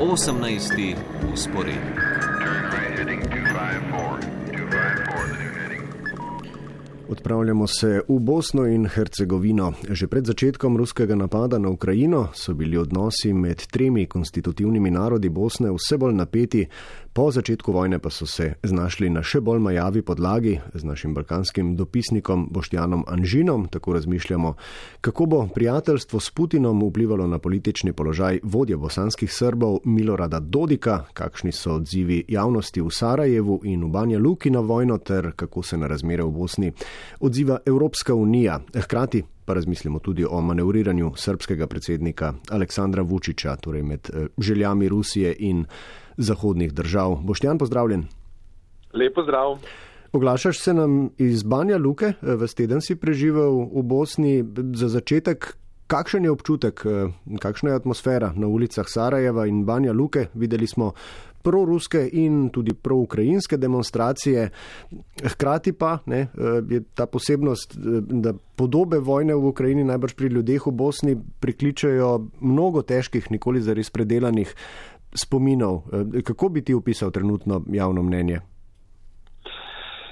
18. usporedni. Odpravljamo se v Bosno in Hercegovino. Že pred začetkom ruskega napada na Ukrajino so bili odnosi med tremi konstitutivnimi narodi Bosne vse bolj napeti, po začetku vojne pa so se znašli na še bolj majavi podlagi z našim balkanskim dopisnikom Boštjanom Anžinom. Tako razmišljamo, kako bo prijateljstvo s Putinom vplivalo na politični položaj vodje bosanskih Srbov Milorada Dodika, kakšni so odzivi javnosti v Sarajevu in v Banja Luki na vojno ter kako se na razmere v Bosni odziva Evropska unija. Hkrati pa razmislimo tudi o manevriranju srpskega predsednika Aleksandra Vučiča, torej med eh, željami Rusije in zahodnih držav. Boštjan, pozdravljen. Lepo zdrav. Oglašaš se nam iz Banja Luke, eh, v teden si preživel v Bosni. Za začetek, kakšen je občutek, eh, kakšna je atmosfera na ulicah Sarajeva in Banja Luke? Videli smo proruske in tudi proukrajinske demonstracije. Hkrati pa ne, eh, je ta posebnost, da podobe vojne v Ukrajini najbrž pri ljudeh v Bosni prikličajo mnogo težkih, nikoli zares predelanih spominov. Eh, kako bi ti opisal trenutno javno mnenje?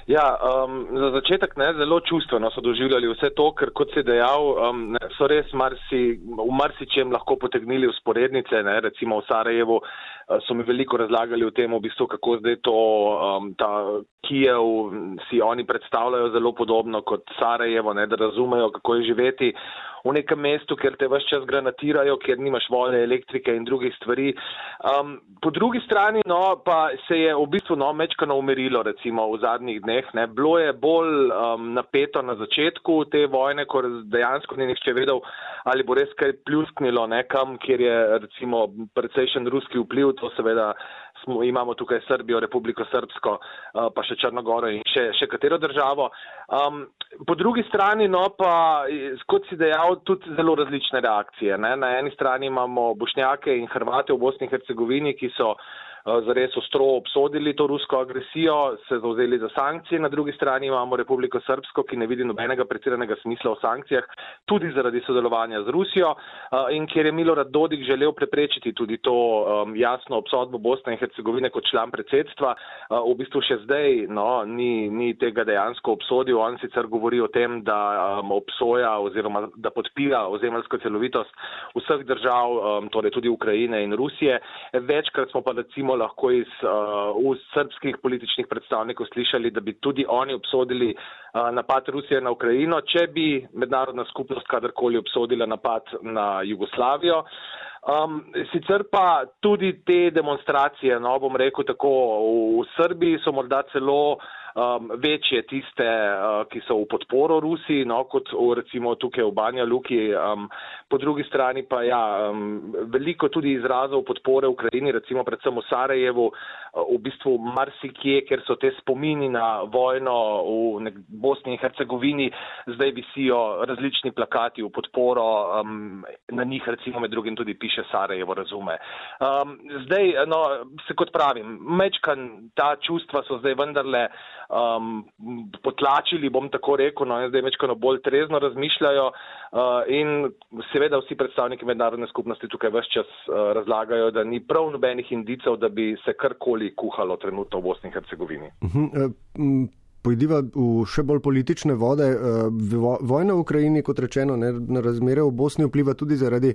Ja, um, za začetek ne, zelo čustveno so doživljali vse to, ker kot si dejal, um, ne, so res marsi, v marsičem lahko potegnili usporednice, ne, recimo v Sarajevu uh, so mi veliko razlagali o tem, v bistvu, kako zdaj to, um, ta Kijev si oni predstavljajo zelo podobno kot Sarajevo, ne, da razumejo, kako je živeti v nekem mestu, kjer te vse čas granatirajo, kjer nimaš vode, elektrike in drugih stvari. Um, po drugi strani no, pa se je v bistvu no, mečkano umirilo recimo v zadnjih dneh. Ne. Bilo je bolj um, napeto na začetku te vojne, ko dejansko ni nihče vedel, ali bo res kaj pljusknilo nekam, kjer je recimo precejšen ruski vpliv, to seveda smo, imamo tukaj Srbijo, Republiko Srbsko, uh, pa še Črnogoro in še, še katero državo. Um, po drugi strani, no pa, kot si dejal, tudi zelo različne reakcije. Ne? Na eni strani imamo Bošnjake in Hrvate v Bosni in Hercegovini, ki so Eh, zares ostro obsodili to rusko agresijo, se zauzeli za sankcije, na drugi strani imamo Republiko Srpsko, ki ne vidi nobenega preciranega smisla v sankcijah, tudi zaradi sodelovanja z Rusijo in kjer je Milorad Dodik želel preprečiti tudi to jasno obsodbo Bosne in Hercegovine kot član predsedstva. V bistvu še zdaj no, ni, ni tega dejansko obsodil, on sicer govori o tem, da obsoja oziroma da podpira ozemljsko celovitost vseh držav, torej tudi Ukrajine in Rusije. Večkrat smo pa recimo lahko iz uh, srpskih političnih predstavnikov slišali, da bi tudi oni obsodili uh, napad Rusije na Ukrajino, če bi mednarodna skupnost kadarkoli obsodila napad na Jugoslavijo. Um, sicer pa tudi te demonstracije, no bom rekel tako, v Srbiji so morda celo uh, um, večje tiste, uh, ki so v podporo Rusiji, no, kot recimo tukaj v Banja Luki. Um, po drugi strani pa ja, um, veliko tudi izrazov podpore Ukrajini, recimo predvsem v Sarajevu, uh, v bistvu marsikje, ker so te spomini na vojno v Bosni in Hercegovini, zdaj visijo različni plakati v podporo, um, na njih recimo med drugim tudi piše Sarajevo razume. Um, zdaj, no, se kot pravim, mečkan ta čustva so zdaj vendarle um, potlačili, bom tako rekel, no, zdaj večkrat bolj trezno razmišljajo in seveda vsi predstavniki mednarodne skupnosti tukaj vse čas uh, razlagajo, da ni prav nobenih indicov, da bi se karkoli kuhalo trenutno v Bosni in Hercegovini. Uh -huh. Pojdiva v še bolj politične vode. Eh, vojna v Ukrajini, kot rečeno, ne, na razmere v Bosni vpliva tudi zaradi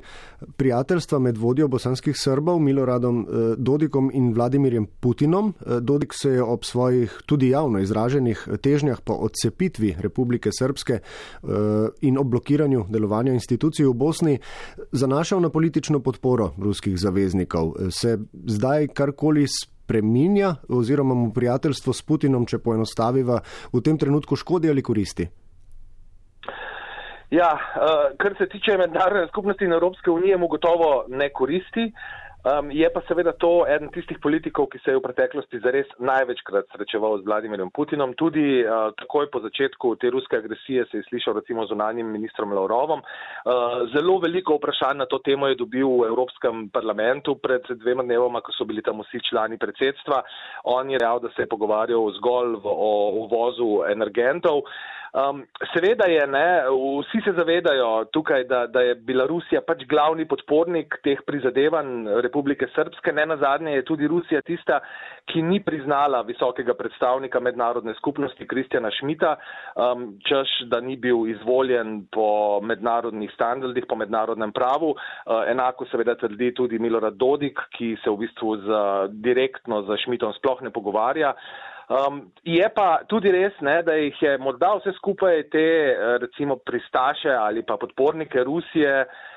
prijateljstva med vodjo bosanskih Srbov, Miloradom eh, Dodikom in Vladimirjem Putinom. Eh, Dodik se je ob svojih tudi javno izraženih težnjah po odcepitvi Republike Srpske in ob blokiranju delovanja institucij v Bosni zanašal na politično podporo ruskih zaveznikov. Se zdaj karkoli spreminja oziroma mu prijateljstvo s Putinom, če poenostaviva, v tem trenutku škodi ali koristi? Ja, uh, kar se tiče mednarodne skupnosti in Evropske unije, mu gotovo ne koristi. Uh, Um, je pa seveda to eden tistih politikov, ki se je v preteklosti zares največkrat srečeval z Vladimirjem Putinom. Tudi uh, takoj po začetku te ruske agresije se je slišal recimo z unanjim ministrom Lavrovom. Uh, zelo veliko vprašanj na to temo je dobil v Evropskem parlamentu pred dvema dnevoma, ko so bili tam vsi člani predsedstva. On je real, da se je pogovarjal zgolj v, o uvozu energentov. Um, seveda je, ne, vsi se zavedajo tukaj, da, da je Belorusija pač glavni podpornik teh prizadevanj Republike Srpske. Ne na zadnje je tudi Rusija tista, ki ni priznala visokega predstavnika mednarodne skupnosti Kristjana Šmita, um, češ, da ni bil izvoljen po mednarodnih standardih, po mednarodnem pravu. Uh, enako seveda trdi tudi Milorad Dodik, ki se v bistvu z, direktno z Šmitom sploh ne pogovarja. Um, je pa tudi res, ne, da jih je morda vse skupaj te eh, recimo pristaše ali pa podpornike Rusije uh,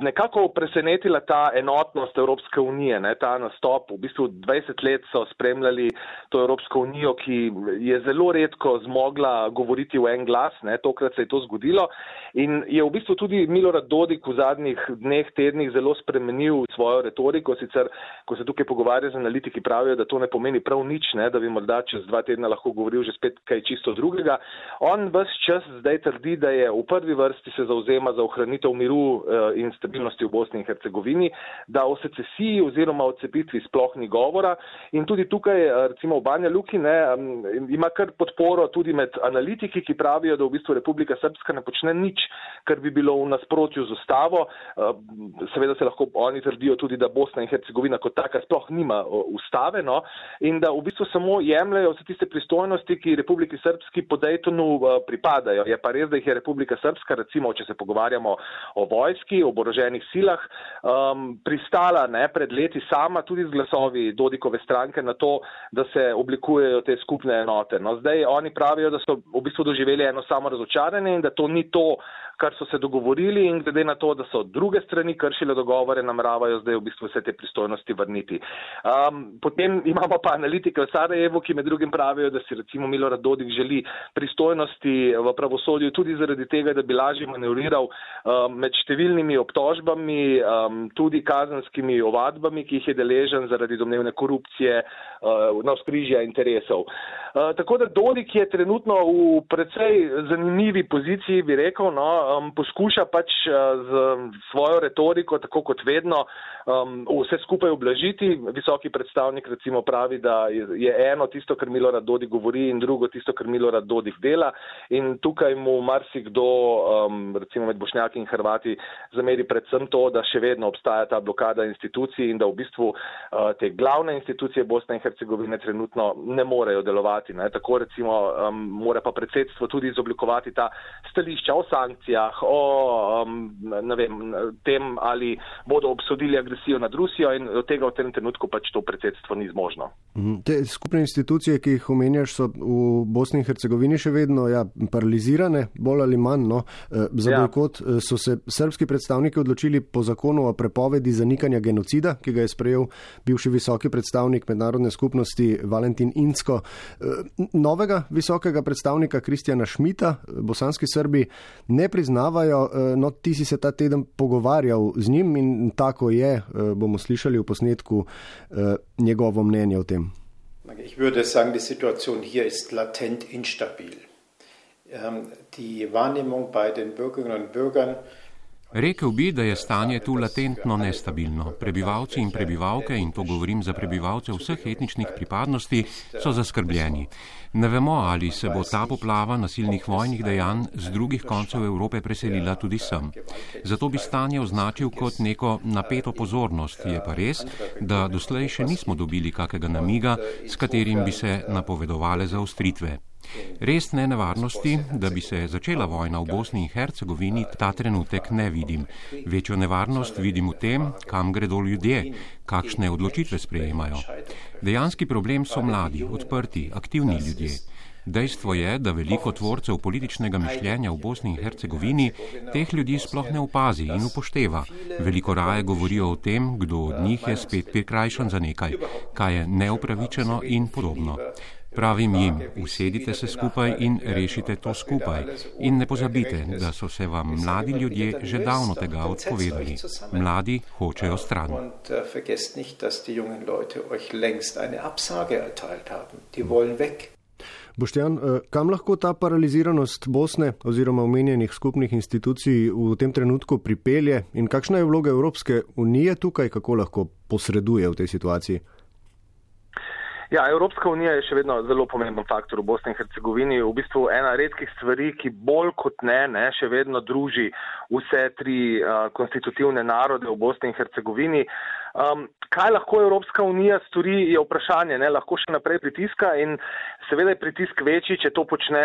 nekako presenetila ta enotnost Evropske unije, ne, ta nastop. V bistvu 20 let so spremljali to Evropsko unijo, ki je zelo redko zmogla govoriti v en glas, ne, tokrat se je to zgodilo in je v bistvu tudi Milorad Dodik v zadnjih dneh, tednih zelo spremenil svojo retoriko, sicer ko se tukaj pogovarja z analitiki pravijo, da to ne pomeni prav nič, ne, da bi morda čez dva tedna lahko govoril že spet kaj čisto drugega. On vse čas zdaj trdi, da je v prvi vrsti se zauzema za ohranitev miru Eh, in stabilnosti v Bosni in Hercegovini, da o secesiji oziroma o cepitvi sploh ni govora. In tudi tukaj, eh, recimo v Banja Luki, ne, ima kar podporo tudi med analitiki, ki pravijo, da v bistvu Republika Srpska ne počne nič, kar bi bilo v nasprotju z ustavo. Eh, seveda se lahko oni trdijo tudi, da Bosna in Hercegovina kot taka sploh nima ustave no, in da v bistvu samo jemljajo vse tiste pristojnosti, ki Republiki Srpski po Daytonu pripadajo. Je pa res, da jih je Republika Srpska, recimo, če se pogovarjamo o vojni, vojski, oboroženih silah, um, pristala ne, pred leti sama tudi z glasovi Dodikove stranke na to, da se oblikujejo te skupne enote. No, zdaj oni pravijo, da so v bistvu doživeli eno samo razočaranje in da to ni to, kar so se dogovorili in glede na to, da so druge strani kršile dogovore, nameravajo zdaj v bistvu vse te pristojnosti vrniti. Um, potem imamo pa analitike v Sarajevu, ki med drugim pravijo, da si recimo Milorad Dodik želi pristojnosti v pravosodju tudi zaradi tega, da bi lažje manevriral um, med številnimi obtožbami, um, tudi kazanskimi ovadbami, ki jih je deležen zaradi domnevne korupcije uh, na skrižja interesov. Uh, tako da Dodik je trenutno v precej zanimivi poziciji, bi rekel, no, um, poskuša pač uh, z svojo retoriko, tako kot vedno, um, vse skupaj oblažiti. Visoki predstavnik recimo pravi, da je, eno tisto, kar Milorad Dodik govori in drugo tisto, kar Milorad Dodik dela. In tukaj mu marsikdo, um, recimo med Bošnjaki in Hrvati, zameri predvsem to, da še vedno obstaja ta blokada institucij in da v bistvu uh, te glavne institucije Bosne in Hercegovine trenutno ne morejo delovati. Ne. Tako recimo um, mora pa predsedstvo tudi izoblikovati ta stališča o sankcijah sankcijah, o um, vem, tem, ali bodo obsodili agresijo nad Rusijo in od tega v tem trenutku pač to predsedstvo ni zmožno. Mhm. Te skupne institucije, ki jih omenjaš, so v Bosni in Hercegovini še vedno ja, paralizirane, bolj ali manj. No. E, za ja. bojkot e, so se srpski predstavniki odločili po zakonu o prepovedi zanikanja genocida, ki ga je sprejel bivši visoki predstavnik mednarodne skupnosti Valentin Insko. E, novega visokega predstavnika Kristjana Šmita, bosanski Srbi, ne priznavajo. Eh, no, ti si se ta teden pogovarjal z njim in tako je, eh, bomo slišali v posnetku eh, njegovo mnenje o tem. Ich würde sagen, die Situation hier ist latent instabil. Ähm, die Wahrnehmung bei den Bürgerinnen und Bürgern Rekel bi, da je stanje tu latentno nestabilno. Prebivalci in prebivalke, in to govorim za prebivalce vseh etničnih pripadnosti, so zaskrbljeni. Ne vemo, ali se bo ta poplava nasilnih vojnih dejanj z drugih koncev Evrope preselila tudi sem. Zato bi stanje označil kot neko napeto pozornost. Je pa res, da doslej še nismo dobili kakega namiga, s katerim bi se napovedovale zaustritve. Resne nevarnosti, da bi se začela vojna v Bosni in Hercegovini, ta trenutek ne vidim. Večjo nevarnost vidim v tem, kam gredo ljudje, kakšne odločitve sprejemajo. Dejanski problem so mladi, odprti, aktivni ljudje. Dejstvo je, da veliko tvorcev političnega mišljenja v Bosni in Hercegovini teh ljudi sploh ne opazi in upošteva. Veliko raje govorijo o tem, kdo od njih je spet prikrajšan za nekaj, kaj je neupravičeno in podobno. Pravim jim, usedite se skupaj in rešite to skupaj. In ne pozabite, da so se vam mladi ljudje že davno tega odpovedali. Mladi hočejo stran. Boštjan, äh, kam lahko ta paraliziranost Bosne oziroma omenjenih skupnih institucij v tem trenutku pripelje in kakšna je vloga Evropske unije tukaj, kako lahko posreduje v tej situaciji? Ja, Evropska unija je še vedno zelo pomemben faktor v Bosni in Hercegovini. V bistvu ena redkih stvari, ki bolj kot ne, ne še vedno druži vse tri uh, konstitutivne narode v Bosni in Hercegovini. Um, kaj lahko Evropska unija stori, je vprašanje. Ne? Lahko še naprej pritiska in seveda je pritisk večji, če to počne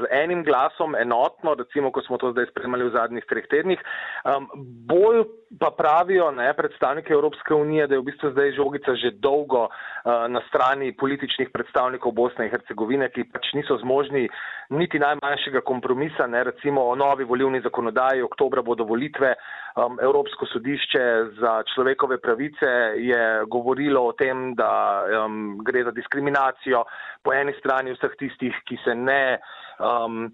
z enim glasom, enotno, recimo, ko smo to zdaj spremljali v zadnjih treh tednih. Um, bolj pa pravijo ne, predstavniki Evropske unije, da je v bistvu zdaj žogica že dolgo uh, na strani političnih predstavnikov Bosne in Hercegovine, ki pač niso zmožni niti najmanjšega kompromisa, ne, recimo o novi volivni zakonodaji, oktobra bodo volitve, um, Evropsko sodišče za človekove pravice je govorilo o tem, da um, gre za diskriminacijo po eni strani vseh tistih, ki se ne. Um,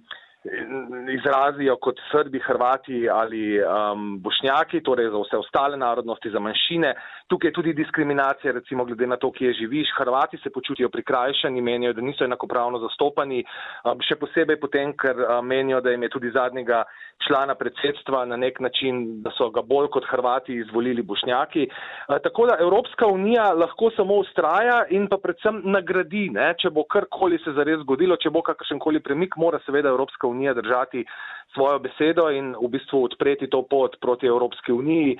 izrazijo kot Srbi, Hrvati ali um, Bošnjaki, torej za vse ostale narodnosti, za manjšine. Tukaj je tudi diskriminacija, recimo glede na to, kje živiš. Hrvati se počutijo prikrajšani, menijo, da niso enakopravno zastopani, um, še posebej potem, ker um, menijo, da jim je tudi zadnjega člana predsedstva na nek način, da so ga bolj kot Hrvati izvolili Bošnjaki. Uh, tako da Evropska unija lahko samo ustraja in pa predvsem nagradi, ne? če bo karkoli se zares zgodilo, če bo kakršenkoli premik, mora seveda Evropska unija držati svojo besedo in v bistvu odpreti to pot proti Evropski uniji.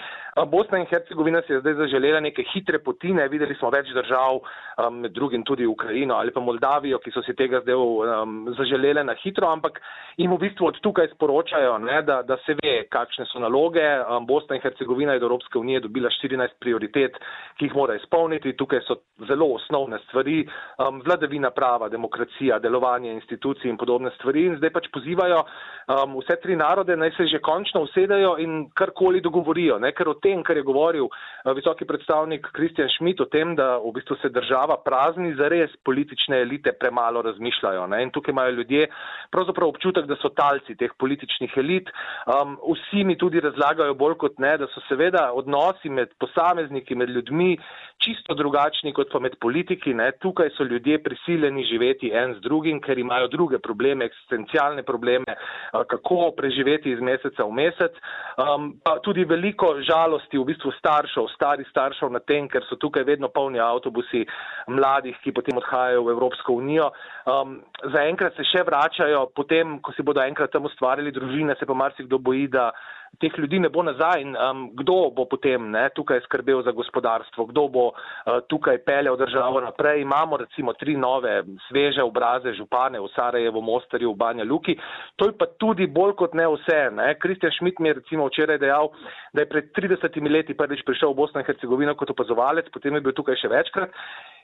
Bosna in Hercegovina si je zdaj zaželela neke hitre potine, videli smo več držav, um, med drugim tudi Ukrajino ali pa Moldavijo, ki so si tega zdaj um, zaželele na hitro, ampak jim v bistvu od tukaj sporočajo, ne, da, da se ve, kakšne so naloge. Um, Bosna in Hercegovina je do Evropske unije dobila 14 prioritet, ki jih mora izpolniti. Tukaj so zelo osnovne stvari, um, vladavina prava, demokracija, delovanje institucij in podobne stvari. In zdaj pač pozivajo um, vse tri narode naj se že končno usedejo in karkoli dogovorijo. Ne? Ker o tem, kar je govoril uh, visoki predstavnik Kristjan Šmit, o tem, da v bistvu se država prazni, zares politične elite premalo razmišljajo. Ne? In tukaj imajo ljudje pravzaprav občutek, da so talci teh političnih elit. Um, vsi mi tudi razlagajo bolj kot ne, da so seveda odnosi med posamezniki, med ljudmi čisto drugačni kot pa med politiki. Ne? Tukaj so ljudje prisiljeni živeti en z drugim, ker imajo druge probleme, eksistencialne probleme, uh, kako preživeti iz meseca v mesec. Um, pa tudi veliko žalosti v bistvu staršev, starih staršev na tem, ker so tukaj vedno polni avtobusi mladih, ki potem odhajajo v Evropsko unijo. Um, Zaenkrat se še vračajo, potem, ko si bodo enkrat tam ustvarili družine, se pa marsikdo boji, da teh ljudi ne bo nazaj in um, kdo bo potem ne, tukaj skrbel za gospodarstvo, kdo bo uh, tukaj peljal državo naprej. Imamo recimo tri nove sveže obraze župane v Sarajevo, Mostarju, v Banja Luki. To je pa tudi bolj kot ne vse. Kristjan Šmit mi je recimo včeraj dejal, da je pred 30 leti prvič prišel v Bosno in Hercegovino kot opazovalec, potem je bil tukaj še večkrat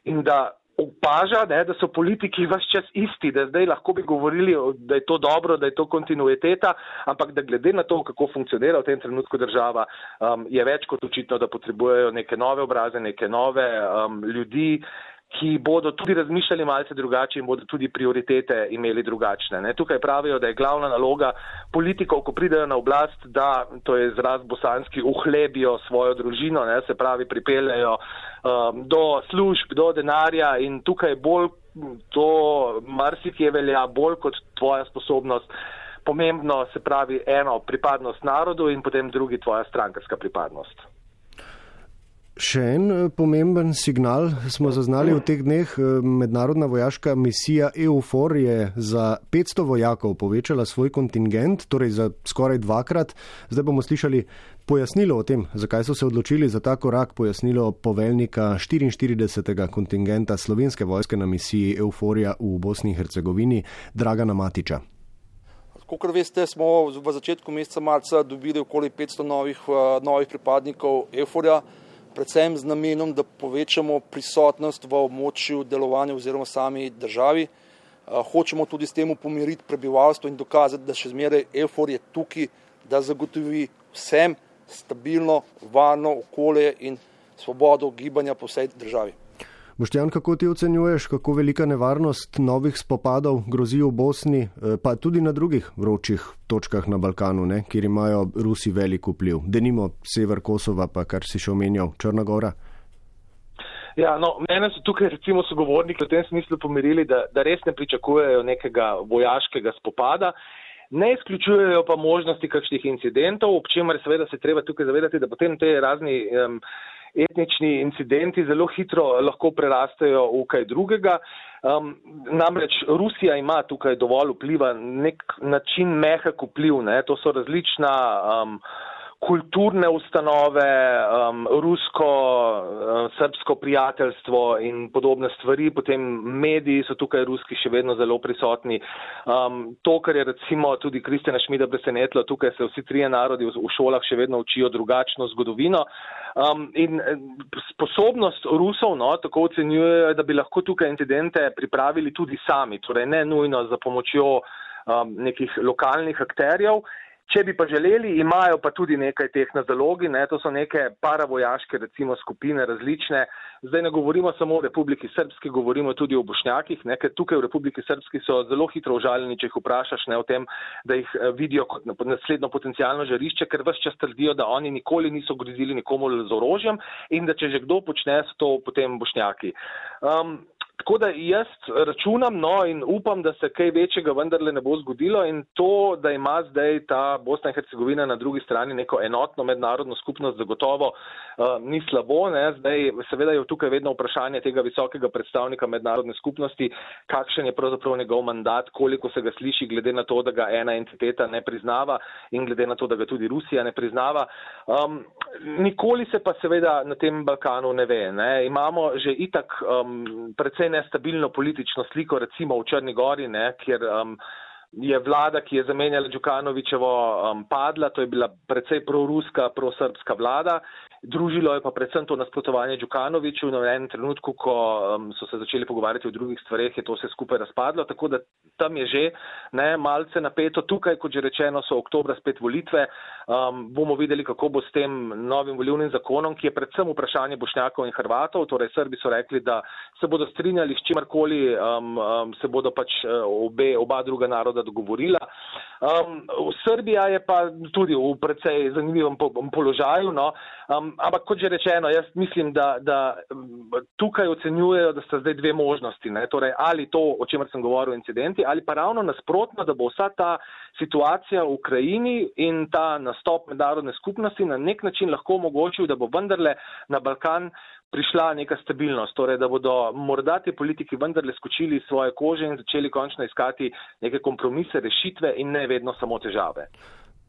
in da opaža, ne, da so politiki vse čas isti, da zdaj lahko bi govorili, da je to dobro, da je to kontinuiteta, ampak da glede na to, kako funkcionira v tem trenutku država, um, je več kot očitno, da potrebujejo neke nove obraze, neke nove um, ljudi ki bodo tudi razmišljali malce drugače in bodo tudi prioritete imeli drugačne. Ne. Tukaj pravijo, da je glavna naloga politikov, ko pridejo na oblast, da, to je izraz bosanski, uhlebijo svojo družino, ne, se pravi, pripeljajo um, do služb, do denarja in tukaj bolj to marsikje velja, bolj kot tvoja sposobnost. Pomembno se pravi eno pripadnost narodu in potem drugi tvoja strankarska pripadnost. Še en eh, pomemben signal smo zaznali v teh dneh. Eh, mednarodna vojaška misija EUFOR je za 500 vojakov povečala svoj kontingent, torej za skoraj dvakrat. Zdaj bomo slišali pojasnilo o tem, zakaj so se odločili za ta korak, pojasnilo poveljnika 44. kontingenta slovenske vojske na misiji EUFORja v Bosni in Hercegovini, Dragana Matiča. Kot veste, smo v začetku meseca marca dobili okoli 500 novih, eh, novih pripadnikov EUFORja predvsem z namenom, da povečamo prisotnost v območju delovanja oziroma sami državi. Eh, hočemo tudi s tem pomiriti prebivalstvo in dokazati, da še zmeraj EFOR je tukaj, da zagotovi vsem stabilno, varno okolje in svobodo gibanja po vsej državi. Boštjan, kako ti ocenjuješ, kako velika nevarnost novih spopadov grozi v Bosni, eh, pa tudi na drugih vročih točkah na Balkanu, ne, kjer imajo Rusi velik vpliv? Denimo sever Kosova, pa kar si še omenjal, Črnagora. Ja, no, mene so tukaj recimo sogovorniki v tem smislu pomirili, da, da res ne pričakujejo nekega vojaškega spopada. Ne izključujejo pa možnosti kakšnih incidentov, ob čemer seveda se treba tukaj zavedati, da potem te razni um, etnični incidenti zelo hitro lahko prerastejo v kaj drugega. Um, namreč Rusija ima tukaj dovolj vpliva, nek način mehak vpliv, ne? to so različna um, kulturne ustanove, um, rusko, srpsko prijateljstvo in podobne stvari, potem mediji so tukaj ruski še vedno zelo prisotni. Um, to, kar je recimo tudi Kristjana Šmida presenetilo, tukaj se vsi trije narodi v, v šolah še vedno učijo drugačno zgodovino. Um, in eh, sposobnost Rusov, no, tako ocenjujejo, da bi lahko tukaj incidente pripravili tudi sami, torej ne nujno za pomočjo um, nekih lokalnih akterjev. Če bi pa želeli, imajo pa tudi nekaj teh na zalogi, ne, to so neke paravojaške recimo skupine različne. Zdaj ne govorimo samo o Republiki Srpski, govorimo tudi o Bošnjakih, ne, ker tukaj v Republiki Srpski so zelo hitro užaljeni, če jih vprašaš ne, o tem, da jih eh, vidijo kot naslednjo potencijalno žarišče, ker vse čas trdijo, da oni nikoli niso grozili nikomu z orožjem in da če že kdo počne, so to potem Bošnjaki. Um, Tako da jaz računam no, in upam, da se kaj večjega vendarle ne bo zgodilo in to, da ima zdaj ta Bosna in Hercegovina na drugi strani neko enotno mednarodno skupnost, zagotovo uh, ni slabo. Ne. Zdaj seveda je tukaj vedno vprašanje tega visokega predstavnika mednarodne skupnosti, kakšen je pravzaprav njegov mandat, koliko se ga sliši, glede na to, da ga ena entiteta ne priznava in glede na to, da ga tudi Rusija ne priznava. Um, nikoli se pa seveda na tem Balkanu ne ve. Ne. Imamo že itak um, predvsej precej nestabilno politično sliko, recimo v Črni Gori, ne, kjer um, je vlada, ki je zamenjala Đukanovičevo, um, padla, to je bila precej proruska, prosrbska vlada Družilo je pa predvsem to nasprotovanje Đukanoviču. Na enem trenutku, ko um, so se začeli pogovarjati o drugih stvareh, je to vse skupaj razpadlo. Tako da tam je že ne, malce napeto. Tukaj, kot že rečeno, so oktobra spet volitve. Um, bomo videli, kako bo s tem novim volivnim zakonom, ki je predvsem vprašanje Bošnjakov in Hrvatov. Torej, Srbi so rekli, da se bodo strinjali s čimarkoli, um, um, se bodo pač uh, obe, oba druga naroda dogovorila. Um, Srbija je pa tudi v precej zanimivem položaju. No. Um, ampak kot že rečeno, jaz mislim, da, da tukaj ocenjujejo, da sta zdaj dve možnosti. Torej, ali to, o čemer sem govoril, incidenti, ali pa ravno nasprotno, da bo vsa ta situacija v Ukrajini in ta nastop mednarodne skupnosti na nek način lahko omogočil, da bo vendarle na Balkan prišla neka stabilnost, torej da bodo morda ti politiki vendarle skočili svoje kože in začeli končno iskati neke kompromise, rešitve in ne vedno samo težave.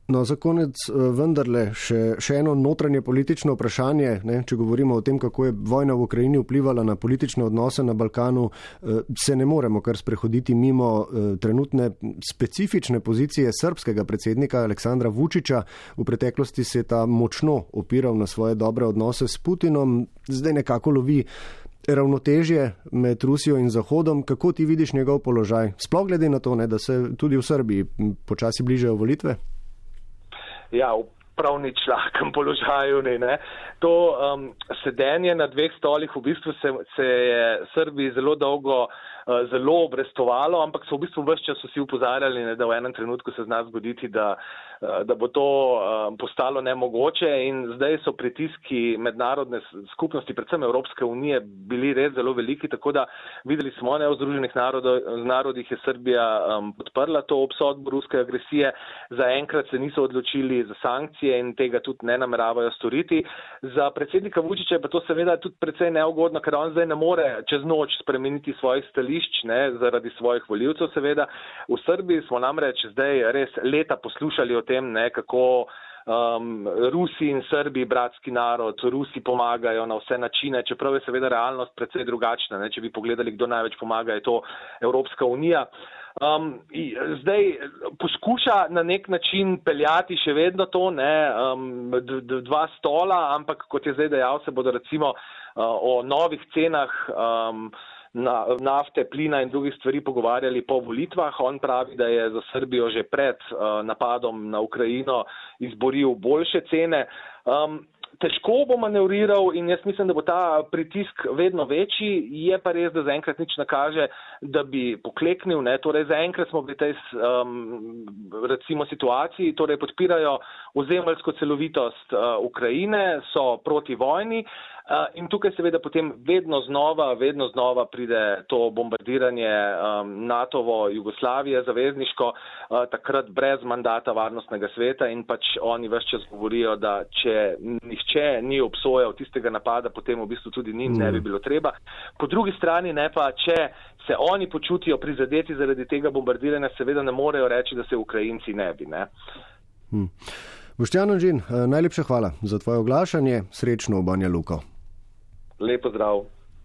No, za konec eh, vendarle še, še eno notranje politično vprašanje. Ne, če govorimo o tem, kako je vojna v Ukrajini vplivala na politične odnose na Balkanu, eh, se ne moremo kar sprehoditi mimo eh, trenutne specifične pozicije srpskega predsednika Aleksandra Vučiča. V preteklosti se je ta močno opiral na svoje dobre odnose s Putinom, zdaj nekako lovi ravnotežje med Rusijo in Zahodom. Kako ti vidiš njegov položaj? Sploh glede na to, ne, da se tudi v Srbiji počasi bližajo volitve? Ja, v prav nič lahkem položaju. Ne, ne. To um, sedenje na dveh stolih v bistvu se, se je Srbiji zelo dolgo uh, zelo obrestovalo, ampak so v bistvu vse čas vsi upozarjali, ne, da v enem trenutku se zna zgoditi, da Eh, da bo to eh, postalo nemogoče in zdaj so pritiski mednarodne skupnosti, predvsem Evropske unije, bili res zelo veliki, tako da videli smo, ne v Združenih narodih je Srbija um, podprla to obsodbo ruske agresije, zaenkrat se niso odločili za sankcije in tega tudi ne nameravajo storiti. Za predsednika Vučića je pa to seveda tudi precej neugodno, ker on zdaj ne more čez noč spremeniti svojih stališč, ne, zaradi svojih voljivcev seveda. V Srbiji smo namreč zdaj res leta poslušali o tem, ne, kako um, Rusi in Srbi, bratski narod, Rusi pomagajo na vse načine, čeprav je seveda realnost predvsej drugačna. Ne, če bi pogledali, kdo največ pomaga, je to Evropska unija. Um, zdaj poskuša na nek način peljati še vedno to, ne, um, dva stola, ampak kot je zdaj dejal, se bodo recimo uh, o novih cenah um, na, nafte, plina in drugih stvari pogovarjali po volitvah. On pravi, da je za Srbijo že pred uh, napadom na Ukrajino izboril boljše cene. Um, težko bo manevriral in jaz mislim, da bo ta pritisk vedno večji. Je pa res, da zaenkrat nič ne kaže, da bi pokleknil. Ne? Torej, zaenkrat smo v tej um, recimo situaciji, torej podpirajo ozemeljsko celovitost uh, Ukrajine, so proti vojni. In tukaj seveda potem vedno znova, vedno znova pride to bombardiranje um, NATO-vo Jugoslavije zavezniško, uh, takrat brez mandata varnostnega sveta in pač oni vse čas govorijo, da če nihče ni obsojal tistega napada, potem v bistvu tudi njim ne bi bilo treba. Po drugi strani ne pa, če se oni počutijo prizadeti zaradi tega bombardiranja, seveda ne morejo reči, da se Ukrajinci ne bi. Ne. Hmm. Boštjan Anžin, najlepša hvala za tvoje oglašanje. Srečno v Banja Luko. Lepo zdrav.